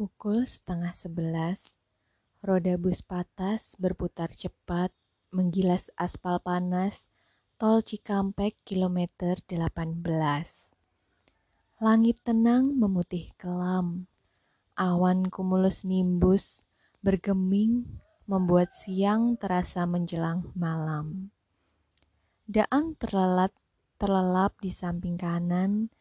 Pukul setengah sebelas, roda bus patas berputar cepat menggilas aspal panas tol Cikampek kilometer 18. Langit tenang memutih kelam. Awan kumulus nimbus bergeming membuat siang terasa menjelang malam. Daan terlelat terlelap di samping kanan,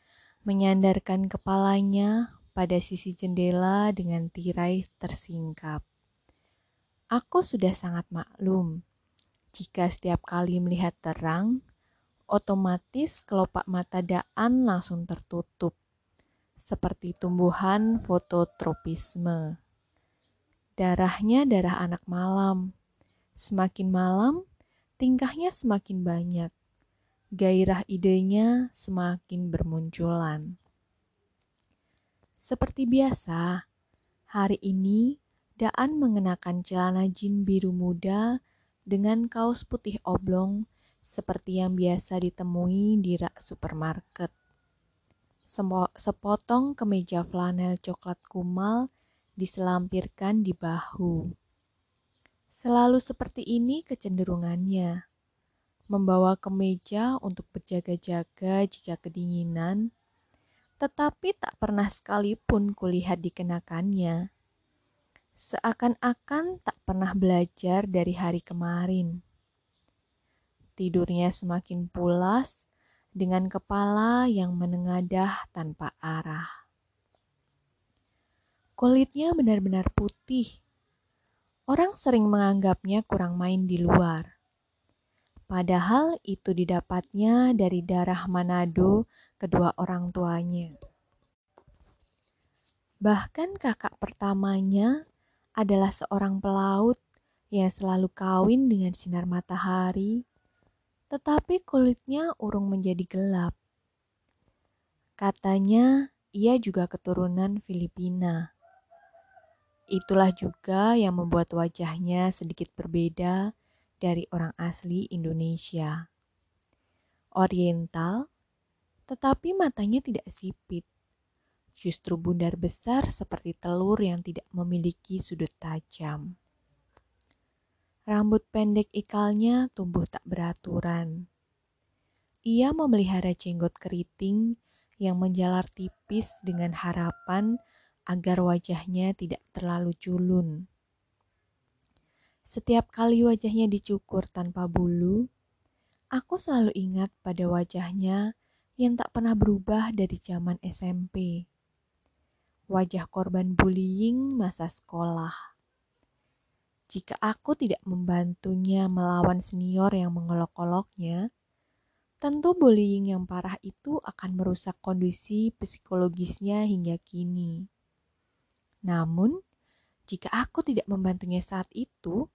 menyandarkan kepalanya pada sisi jendela dengan tirai tersingkap. Aku sudah sangat maklum jika setiap kali melihat terang, otomatis kelopak mata Daan langsung tertutup, seperti tumbuhan fototropisme. Darahnya darah anak malam. Semakin malam, tingkahnya semakin banyak. Gairah idenya semakin bermunculan. Seperti biasa, hari ini Daan mengenakan celana jin biru muda dengan kaos putih oblong seperti yang biasa ditemui di rak supermarket. Sepotong kemeja flanel coklat kumal diselampirkan di bahu. Selalu seperti ini kecenderungannya. Membawa kemeja untuk berjaga-jaga jika kedinginan, tetapi tak pernah sekalipun kulihat dikenakannya. Seakan-akan tak pernah belajar dari hari kemarin. Tidurnya semakin pulas dengan kepala yang menengadah tanpa arah. Kulitnya benar-benar putih. Orang sering menganggapnya kurang main di luar. Padahal itu didapatnya dari darah Manado kedua orang tuanya. Bahkan kakak pertamanya adalah seorang pelaut yang selalu kawin dengan sinar matahari, tetapi kulitnya urung menjadi gelap. Katanya ia juga keturunan Filipina. Itulah juga yang membuat wajahnya sedikit berbeda dari orang asli Indonesia. Oriental, tetapi matanya tidak sipit. Justru bundar besar seperti telur yang tidak memiliki sudut tajam. Rambut pendek ikalnya tumbuh tak beraturan. Ia memelihara jenggot keriting yang menjalar tipis dengan harapan agar wajahnya tidak terlalu culun. Setiap kali wajahnya dicukur tanpa bulu, aku selalu ingat pada wajahnya yang tak pernah berubah dari zaman SMP. Wajah korban bullying masa sekolah. Jika aku tidak membantunya melawan senior yang mengolok-oloknya, tentu bullying yang parah itu akan merusak kondisi psikologisnya hingga kini. Namun, jika aku tidak membantunya saat itu,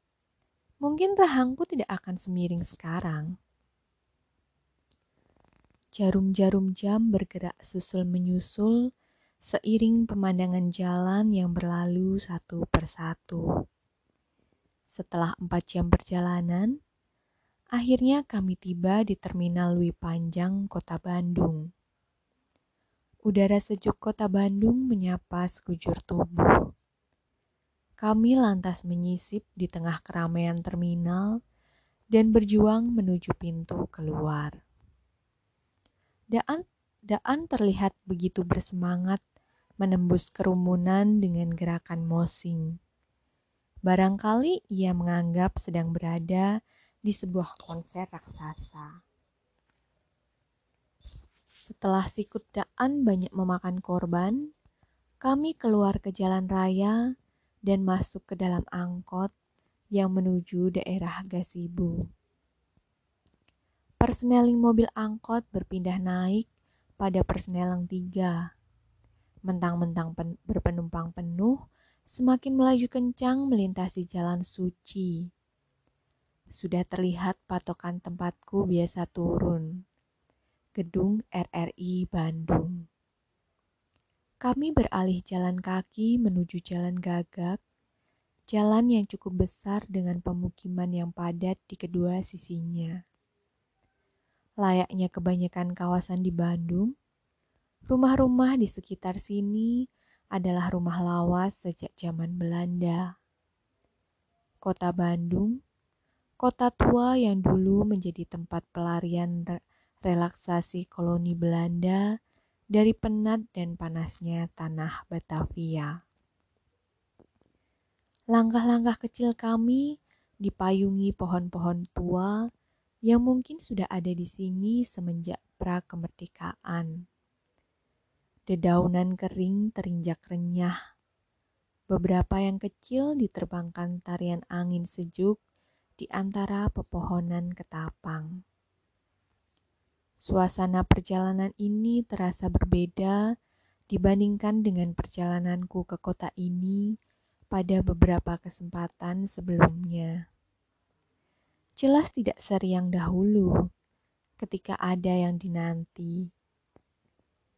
mungkin rahangku tidak akan semiring sekarang. Jarum-jarum jam bergerak susul menyusul seiring pemandangan jalan yang berlalu satu persatu. Setelah empat jam perjalanan, akhirnya kami tiba di Terminal Wi Panjang, Kota Bandung. Udara sejuk kota Bandung menyapa sekujur tubuh. Kami lantas menyisip di tengah keramaian terminal dan berjuang menuju pintu keluar. Daan, Daan terlihat begitu bersemangat menembus kerumunan dengan gerakan mosing. Barangkali ia menganggap sedang berada di sebuah konser raksasa. Setelah sikut daan banyak memakan korban, kami keluar ke jalan raya dan masuk ke dalam angkot yang menuju daerah Gasibu. Persneling mobil angkot berpindah naik pada persneling tiga. Mentang-mentang pen berpenumpang penuh, semakin melaju kencang melintasi jalan suci. Sudah terlihat patokan tempatku biasa turun gedung RRI Bandung. Kami beralih jalan kaki menuju jalan gagak, jalan yang cukup besar dengan pemukiman yang padat di kedua sisinya. Layaknya kebanyakan kawasan di Bandung, rumah-rumah di sekitar sini adalah rumah lawas sejak zaman Belanda. Kota Bandung, kota tua yang dulu menjadi tempat pelarian relaksasi koloni Belanda dari penat dan panasnya tanah Batavia. Langkah-langkah kecil kami dipayungi pohon-pohon tua yang mungkin sudah ada di sini semenjak pra-kemerdekaan. Dedaunan kering terinjak renyah. Beberapa yang kecil diterbangkan tarian angin sejuk di antara pepohonan ketapang. Suasana perjalanan ini terasa berbeda dibandingkan dengan perjalananku ke kota ini pada beberapa kesempatan sebelumnya. Jelas tidak seriang dahulu ketika ada yang dinanti,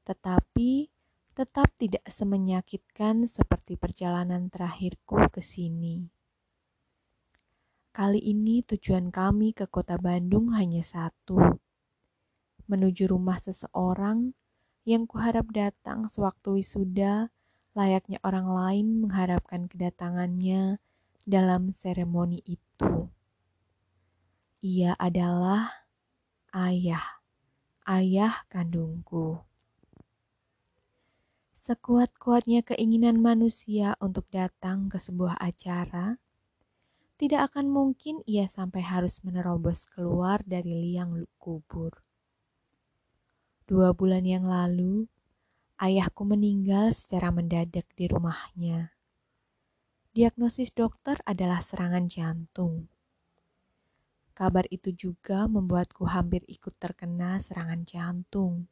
tetapi tetap tidak semenyakitkan seperti perjalanan terakhirku ke sini. Kali ini tujuan kami ke kota Bandung hanya satu, menuju rumah seseorang yang kuharap datang sewaktu wisuda layaknya orang lain mengharapkan kedatangannya dalam seremoni itu. Ia adalah ayah, ayah kandungku. Sekuat-kuatnya keinginan manusia untuk datang ke sebuah acara, tidak akan mungkin ia sampai harus menerobos keluar dari liang kubur. Dua bulan yang lalu, ayahku meninggal secara mendadak di rumahnya. Diagnosis dokter adalah serangan jantung. Kabar itu juga membuatku hampir ikut terkena serangan jantung.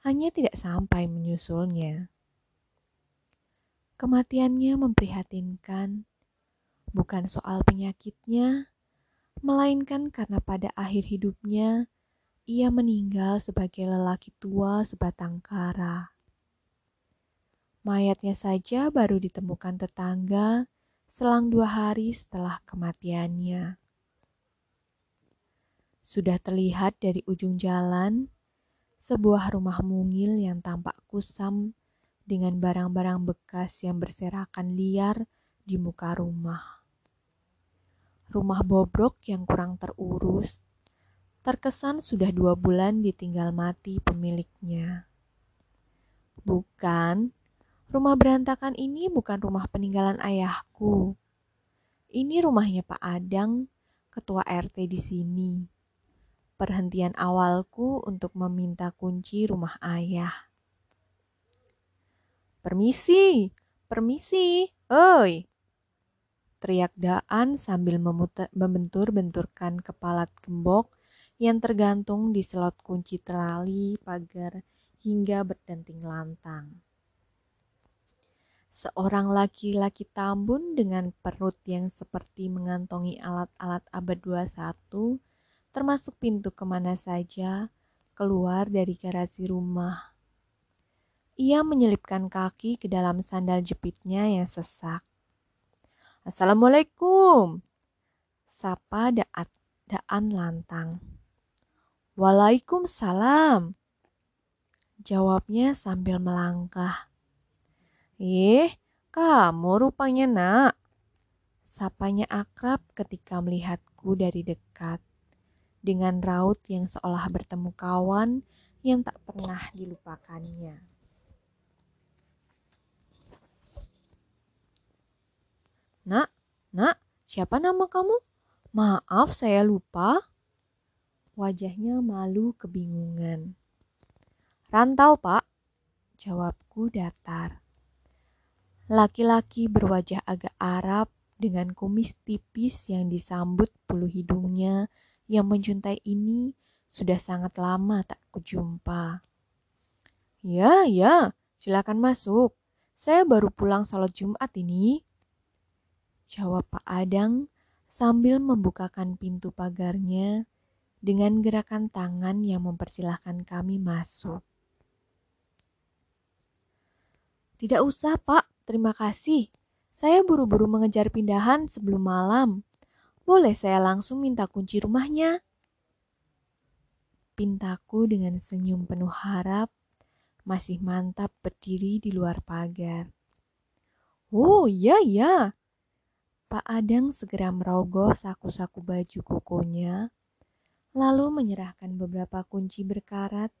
Hanya tidak sampai menyusulnya. Kematiannya memprihatinkan, bukan soal penyakitnya, melainkan karena pada akhir hidupnya ia meninggal sebagai lelaki tua sebatang kara. Mayatnya saja baru ditemukan tetangga selang dua hari setelah kematiannya. Sudah terlihat dari ujung jalan sebuah rumah mungil yang tampak kusam dengan barang-barang bekas yang berserakan liar di muka rumah. Rumah bobrok yang kurang terurus terkesan sudah dua bulan ditinggal mati pemiliknya. Bukan, rumah berantakan ini bukan rumah peninggalan ayahku. Ini rumahnya Pak Adang, ketua RT di sini. Perhentian awalku untuk meminta kunci rumah ayah. Permisi, permisi, oi. Teriak Daan sambil membentur-benturkan kepala gembok yang tergantung di slot kunci terali pagar hingga berdenting lantang. Seorang laki-laki tambun dengan perut yang seperti mengantongi alat-alat abad 21, termasuk pintu ke mana saja, keluar dari garasi rumah. Ia menyelipkan kaki ke dalam sandal jepitnya yang sesak. Assalamualaikum, sapa Daan lantang. Waalaikumsalam. Jawabnya sambil melangkah. Eh, kamu rupanya nak. Sapanya akrab ketika melihatku dari dekat. Dengan raut yang seolah bertemu kawan yang tak pernah dilupakannya. Nak, nak, siapa nama kamu? Maaf, saya lupa. Wajahnya malu kebingungan. Rantau, Pak. Jawabku datar. Laki-laki berwajah agak Arab dengan kumis tipis yang disambut bulu hidungnya yang menjuntai ini sudah sangat lama tak kujumpa. Ya, ya, silakan masuk. Saya baru pulang salat Jumat ini. Jawab Pak Adang sambil membukakan pintu pagarnya dengan gerakan tangan yang mempersilahkan kami masuk. Tidak usah, Pak. Terima kasih. Saya buru-buru mengejar pindahan sebelum malam. Boleh saya langsung minta kunci rumahnya? Pintaku dengan senyum penuh harap masih mantap berdiri di luar pagar. Oh iya iya. Pak Adang segera merogoh saku-saku baju kokonya, lalu menyerahkan beberapa kunci berkarat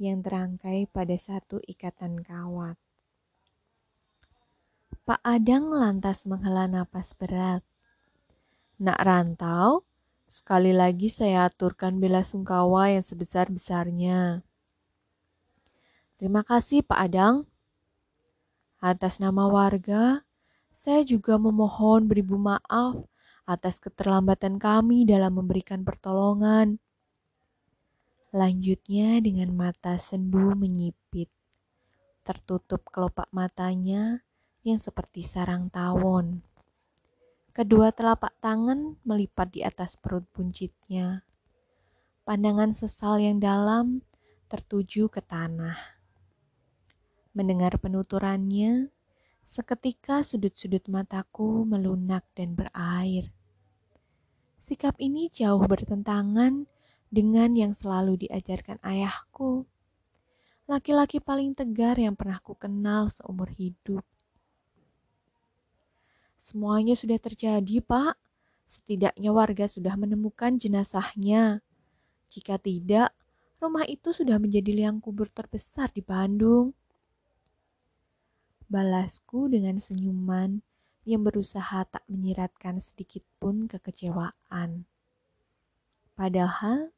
yang terangkai pada satu ikatan kawat. Pak Adang lantas menghela napas berat. Nak rantau, sekali lagi saya aturkan bela sungkawa yang sebesar-besarnya. Terima kasih Pak Adang. Atas nama warga, saya juga memohon beribu maaf atas keterlambatan kami dalam memberikan pertolongan. Lanjutnya dengan mata sendu menyipit, tertutup kelopak matanya yang seperti sarang tawon. Kedua telapak tangan melipat di atas perut buncitnya. Pandangan sesal yang dalam tertuju ke tanah. Mendengar penuturannya, seketika sudut-sudut mataku melunak dan berair. Sikap ini jauh bertentangan dengan yang selalu diajarkan ayahku. Laki-laki paling tegar yang pernah ku kenal seumur hidup. Semuanya sudah terjadi, Pak. Setidaknya warga sudah menemukan jenazahnya. Jika tidak, rumah itu sudah menjadi liang kubur terbesar di Bandung. Balasku dengan senyuman yang berusaha tak menyiratkan sedikit pun kekecewaan. Padahal,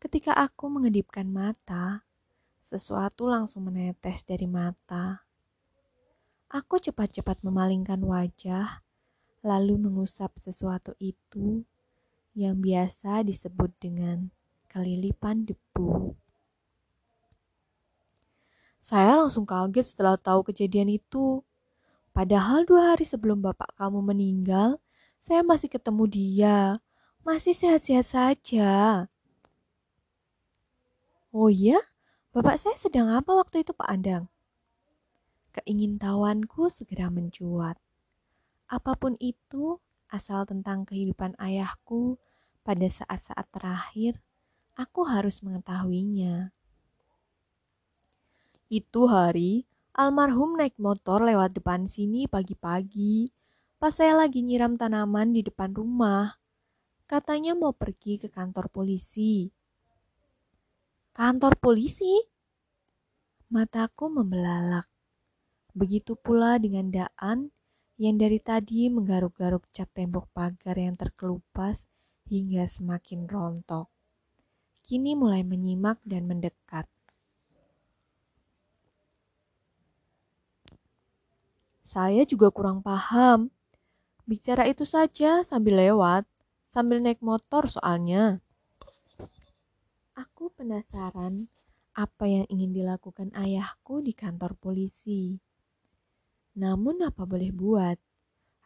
ketika aku mengedipkan mata, sesuatu langsung menetes dari mata. Aku cepat-cepat memalingkan wajah, lalu mengusap sesuatu itu yang biasa disebut dengan kelilipan debu. Saya langsung kaget setelah tahu kejadian itu. Padahal dua hari sebelum bapak kamu meninggal, saya masih ketemu dia. Masih sehat-sehat saja. Oh iya? Bapak saya sedang apa waktu itu Pak Andang? Keingintahuanku segera mencuat. Apa pun itu, asal tentang kehidupan ayahku pada saat-saat terakhir, aku harus mengetahuinya. Itu hari, almarhum naik motor lewat depan sini pagi-pagi, pas saya lagi nyiram tanaman di depan rumah. Katanya mau pergi ke kantor polisi. Kantor polisi? Mataku membelalak. Begitu pula dengan Daan yang dari tadi menggaruk-garuk cat tembok pagar yang terkelupas hingga semakin rontok. Kini mulai menyimak dan mendekat. Saya juga kurang paham. Bicara itu saja sambil lewat, sambil naik motor soalnya. Aku penasaran apa yang ingin dilakukan ayahku di kantor polisi. Namun apa boleh buat,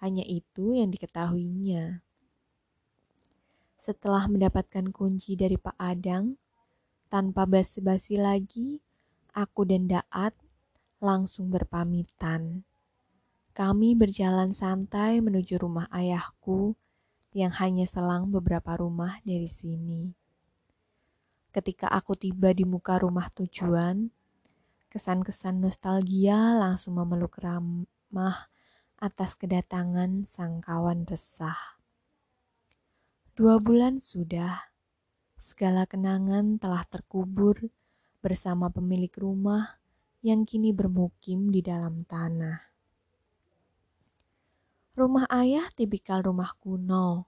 hanya itu yang diketahuinya. Setelah mendapatkan kunci dari Pak Adang, tanpa basi-basi lagi, aku dan Daat langsung berpamitan. Kami berjalan santai menuju rumah ayahku yang hanya selang beberapa rumah dari sini. Ketika aku tiba di muka rumah tujuan, Kesan-kesan nostalgia langsung memeluk ramah atas kedatangan sang kawan resah. Dua bulan sudah, segala kenangan telah terkubur bersama pemilik rumah yang kini bermukim di dalam tanah. Rumah ayah tipikal rumah kuno,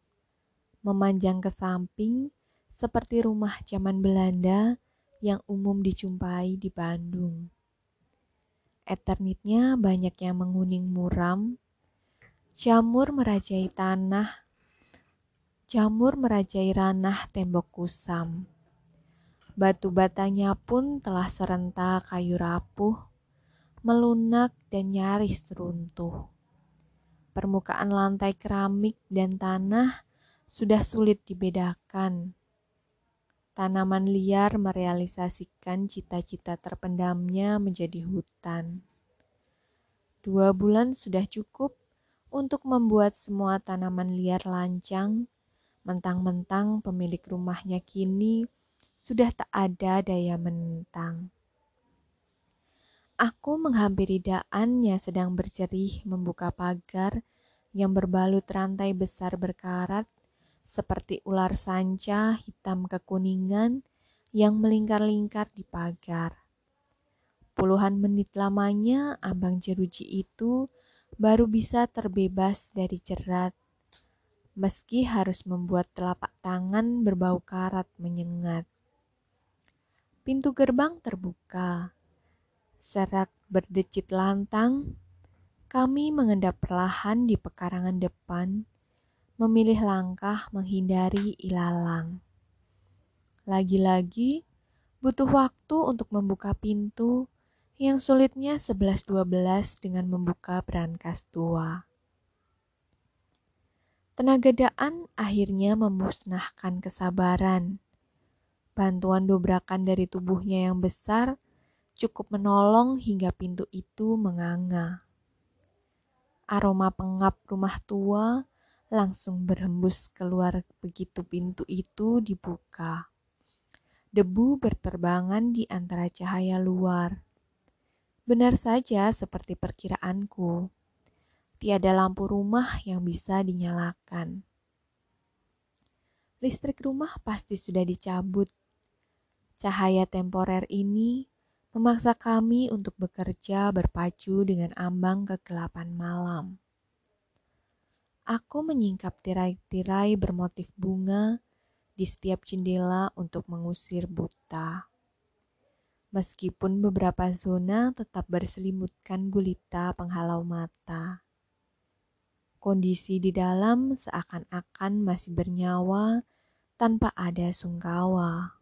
memanjang ke samping seperti rumah zaman Belanda yang umum dijumpai di Bandung. Eternitnya banyak yang menguning muram, jamur merajai tanah, jamur merajai ranah tembok kusam. Batu batanya pun telah serentak kayu rapuh, melunak dan nyaris runtuh. Permukaan lantai keramik dan tanah sudah sulit dibedakan. Tanaman liar merealisasikan cita-cita terpendamnya menjadi hutan. Dua bulan sudah cukup untuk membuat semua tanaman liar lancang, mentang-mentang pemilik rumahnya kini sudah tak ada daya menentang. Aku menghampiri Daan yang sedang bercerih membuka pagar yang berbalut rantai besar berkarat seperti ular sanca hitam kekuningan yang melingkar-lingkar di pagar. Puluhan menit lamanya ambang jeruji itu baru bisa terbebas dari jerat, meski harus membuat telapak tangan berbau karat menyengat. Pintu gerbang terbuka Serak berdecit lantang, kami mengendap perlahan di pekarangan depan, memilih langkah menghindari ilalang. Lagi-lagi, butuh waktu untuk membuka pintu yang sulitnya 11-12 dengan membuka brankas tua. Tenaga daan akhirnya memusnahkan kesabaran. Bantuan dobrakan dari tubuhnya yang besar cukup menolong hingga pintu itu menganga. Aroma pengap rumah tua langsung berhembus keluar begitu pintu itu dibuka. Debu berterbangan di antara cahaya luar. Benar saja seperti perkiraanku. Tiada lampu rumah yang bisa dinyalakan. Listrik rumah pasti sudah dicabut. Cahaya temporer ini memaksa kami untuk bekerja berpacu dengan ambang kegelapan malam. Aku menyingkap tirai-tirai bermotif bunga di setiap jendela untuk mengusir buta. Meskipun beberapa zona tetap berselimutkan gulita penghalau mata. Kondisi di dalam seakan-akan masih bernyawa tanpa ada sungkawa.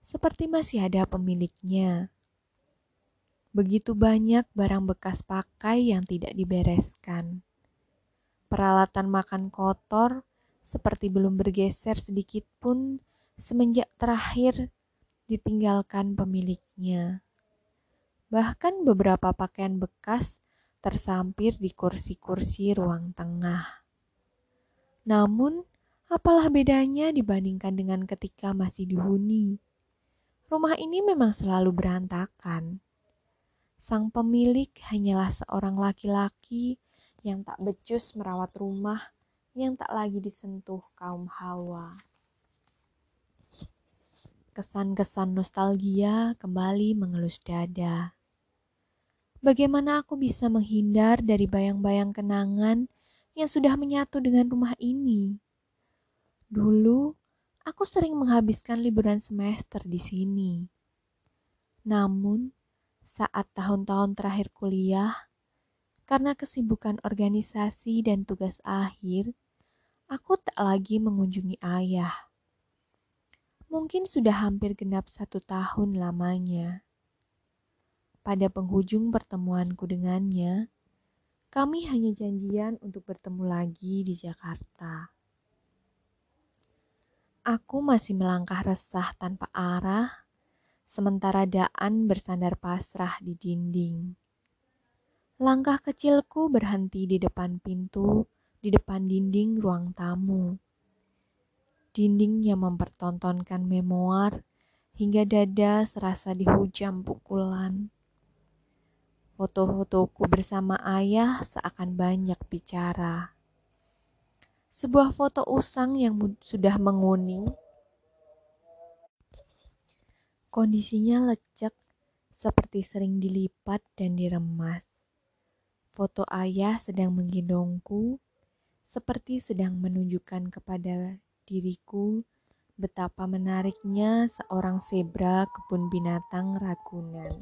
Seperti masih ada pemiliknya Begitu banyak barang bekas pakai yang tidak dibereskan. Peralatan makan kotor seperti belum bergeser sedikit pun semenjak terakhir ditinggalkan pemiliknya. Bahkan beberapa pakaian bekas tersampir di kursi-kursi ruang tengah. Namun, apalah bedanya dibandingkan dengan ketika masih dihuni? Rumah ini memang selalu berantakan Sang pemilik hanyalah seorang laki-laki yang tak becus merawat rumah yang tak lagi disentuh kaum hawa. Kesan-kesan nostalgia kembali mengelus dada. Bagaimana aku bisa menghindar dari bayang-bayang kenangan yang sudah menyatu dengan rumah ini? Dulu, aku sering menghabiskan liburan semester di sini. Namun, saat tahun-tahun terakhir kuliah, karena kesibukan organisasi dan tugas akhir, aku tak lagi mengunjungi ayah. Mungkin sudah hampir genap satu tahun lamanya. Pada penghujung pertemuanku dengannya, kami hanya janjian untuk bertemu lagi di Jakarta. Aku masih melangkah resah tanpa arah sementara Daan bersandar pasrah di dinding. Langkah kecilku berhenti di depan pintu, di depan dinding ruang tamu. Dinding yang mempertontonkan memoir hingga dada serasa dihujam pukulan. Foto-fotoku bersama ayah seakan banyak bicara. Sebuah foto usang yang sudah menguning Kondisinya lecek, seperti sering dilipat dan diremas. Foto ayah sedang menggendongku, seperti sedang menunjukkan kepada diriku betapa menariknya seorang zebra kebun binatang Ragunan.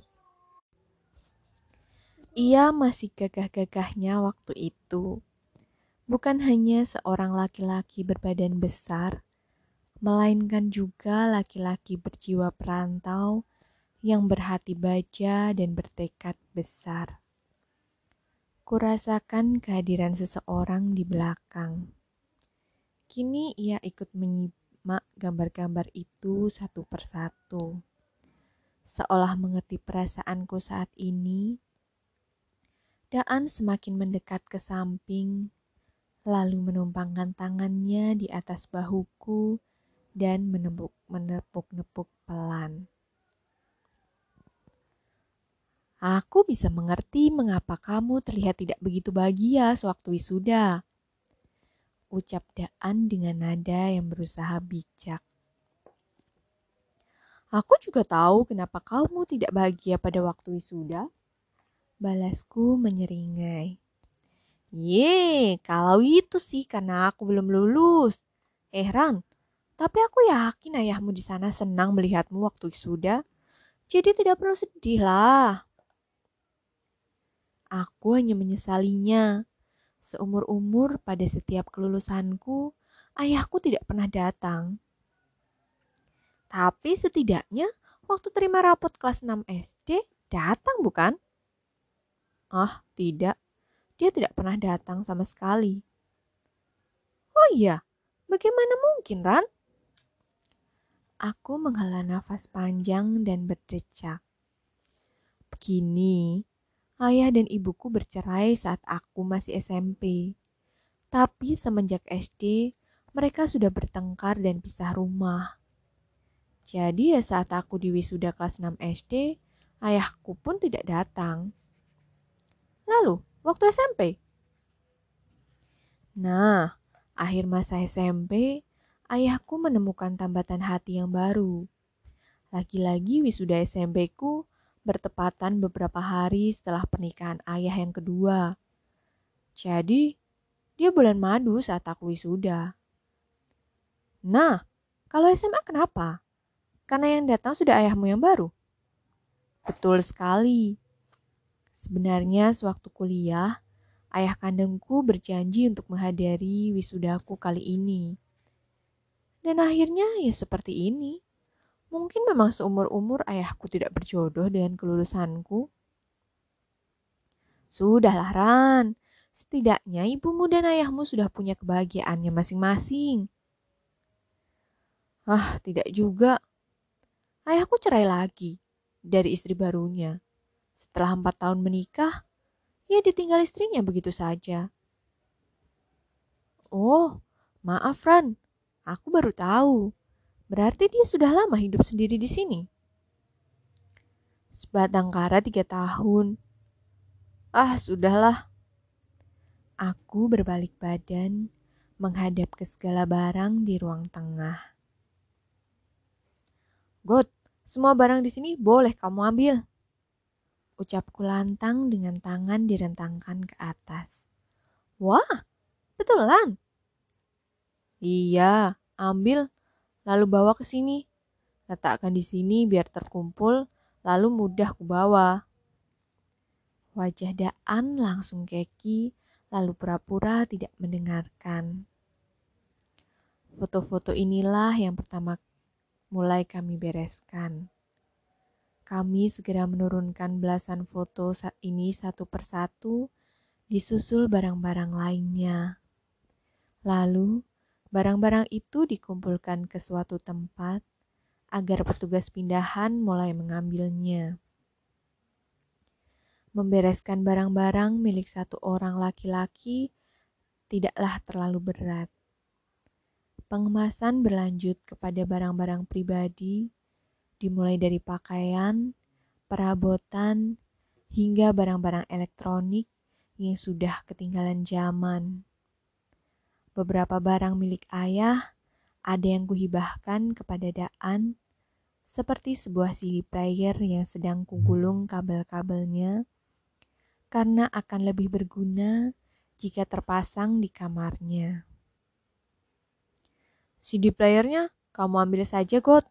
Ia masih gagah-gagahnya waktu itu. Bukan hanya seorang laki-laki berbadan besar, melainkan juga laki-laki berjiwa perantau yang berhati baja dan bertekad besar. Kurasakan kehadiran seseorang di belakang. Kini ia ikut menyimak gambar-gambar itu satu persatu. Seolah mengerti perasaanku saat ini, Daan semakin mendekat ke samping, lalu menumpangkan tangannya di atas bahuku dan menepuk-nepuk pelan. Aku bisa mengerti mengapa kamu terlihat tidak begitu bahagia sewaktu wisuda. Ucap Daan dengan nada yang berusaha bijak. Aku juga tahu kenapa kamu tidak bahagia pada waktu wisuda. Balasku menyeringai. Ye, kalau itu sih karena aku belum lulus. Eh Ran, tapi aku yakin ayahmu di sana senang melihatmu waktu wisuda. Jadi tidak perlu sedih lah. Aku hanya menyesalinya. Seumur-umur pada setiap kelulusanku, ayahku tidak pernah datang. Tapi setidaknya waktu terima rapot kelas 6 SD, datang bukan? Ah, tidak. Dia tidak pernah datang sama sekali. Oh iya, bagaimana mungkin, Ran? Aku menghela nafas panjang dan berdecak. Begini, Ayah dan ibuku bercerai saat aku masih SMP. Tapi semenjak SD, mereka sudah bertengkar dan pisah rumah. Jadi ya saat aku di wisuda kelas 6 SD, ayahku pun tidak datang. Lalu, waktu SMP? Nah, akhir masa SMP, ayahku menemukan tambatan hati yang baru. Lagi-lagi wisuda SMP ku bertepatan beberapa hari setelah pernikahan ayah yang kedua. Jadi, dia bulan madu saat aku wisuda. Nah, kalau SMA kenapa? Karena yang datang sudah ayahmu yang baru? Betul sekali. Sebenarnya sewaktu kuliah, ayah kandungku berjanji untuk menghadiri wisudaku kali ini. Dan akhirnya ya seperti ini. Mungkin memang seumur-umur ayahku tidak berjodoh dengan kelulusanku. Sudahlah Ran, setidaknya ibumu dan ayahmu sudah punya kebahagiaannya masing-masing. Ah, tidak juga. Ayahku cerai lagi dari istri barunya. Setelah empat tahun menikah, ia ditinggal istrinya begitu saja. Oh, maaf Ran, aku baru tahu. Berarti dia sudah lama hidup sendiri di sini. Sebatang kara tiga tahun. Ah, sudahlah. Aku berbalik badan, menghadap ke segala barang di ruang tengah. God, semua barang di sini boleh kamu ambil. Ucapku lantang dengan tangan direntangkan ke atas. Wah, betulan. Iya, ambil lalu bawa ke sini. Letakkan di sini biar terkumpul, lalu mudah kubawa. Wajah Daan langsung keki, lalu pura-pura tidak mendengarkan. Foto-foto inilah yang pertama mulai kami bereskan. Kami segera menurunkan belasan foto saat ini satu persatu, disusul barang-barang lainnya. Lalu, Barang-barang itu dikumpulkan ke suatu tempat agar petugas pindahan mulai mengambilnya. Membereskan barang-barang milik satu orang laki-laki tidaklah terlalu berat. Pengemasan berlanjut kepada barang-barang pribadi, dimulai dari pakaian, perabotan, hingga barang-barang elektronik yang sudah ketinggalan zaman. Beberapa barang milik ayah ada yang kuhibahkan kepada Daan, seperti sebuah CD player yang sedang kugulung kabel-kabelnya, karena akan lebih berguna jika terpasang di kamarnya. CD playernya kamu ambil saja, God.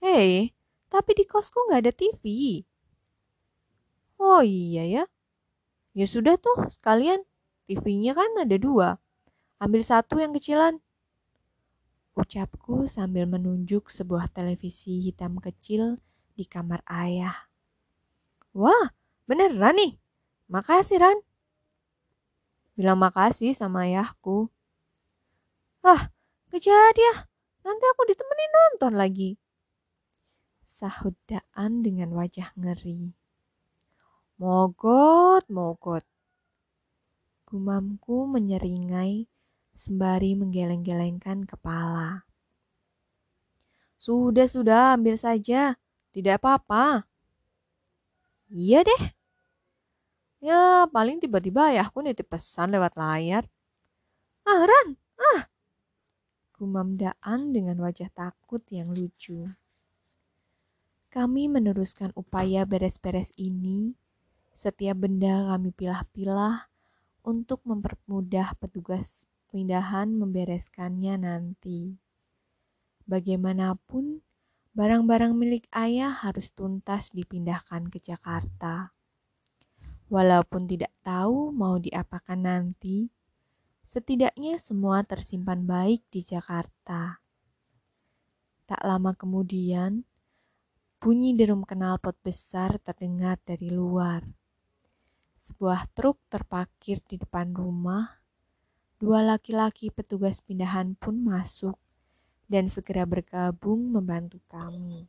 Hei, tapi di kosku nggak ada TV. Oh iya ya. Ya sudah tuh, sekalian TV-nya kan ada dua. Ambil satu yang kecilan. Ucapku sambil menunjuk sebuah televisi hitam kecil di kamar ayah. Wah, beneran nih. Makasih, Ran. Bilang makasih sama ayahku. Ah, kejadian. Nanti aku ditemenin nonton lagi. Sahut Daan dengan wajah ngeri. Mogot, mogot. Gumamku menyeringai sembari menggeleng-gelengkan kepala. Sudah, sudah, ambil saja. Tidak apa-apa. Iya deh. Ya, paling tiba-tiba ayahku nitip pesan lewat layar. Ah, Ran, ah! Gumam Daan dengan wajah takut yang lucu. Kami meneruskan upaya beres-beres ini. Setiap benda kami pilah-pilah untuk mempermudah petugas pindahan membereskannya nanti. Bagaimanapun, barang-barang milik ayah harus tuntas dipindahkan ke Jakarta. Walaupun tidak tahu mau diapakan nanti, setidaknya semua tersimpan baik di Jakarta. Tak lama kemudian, bunyi derum knalpot besar terdengar dari luar. Sebuah truk terparkir di depan rumah. Dua laki-laki petugas pindahan pun masuk dan segera bergabung membantu kami.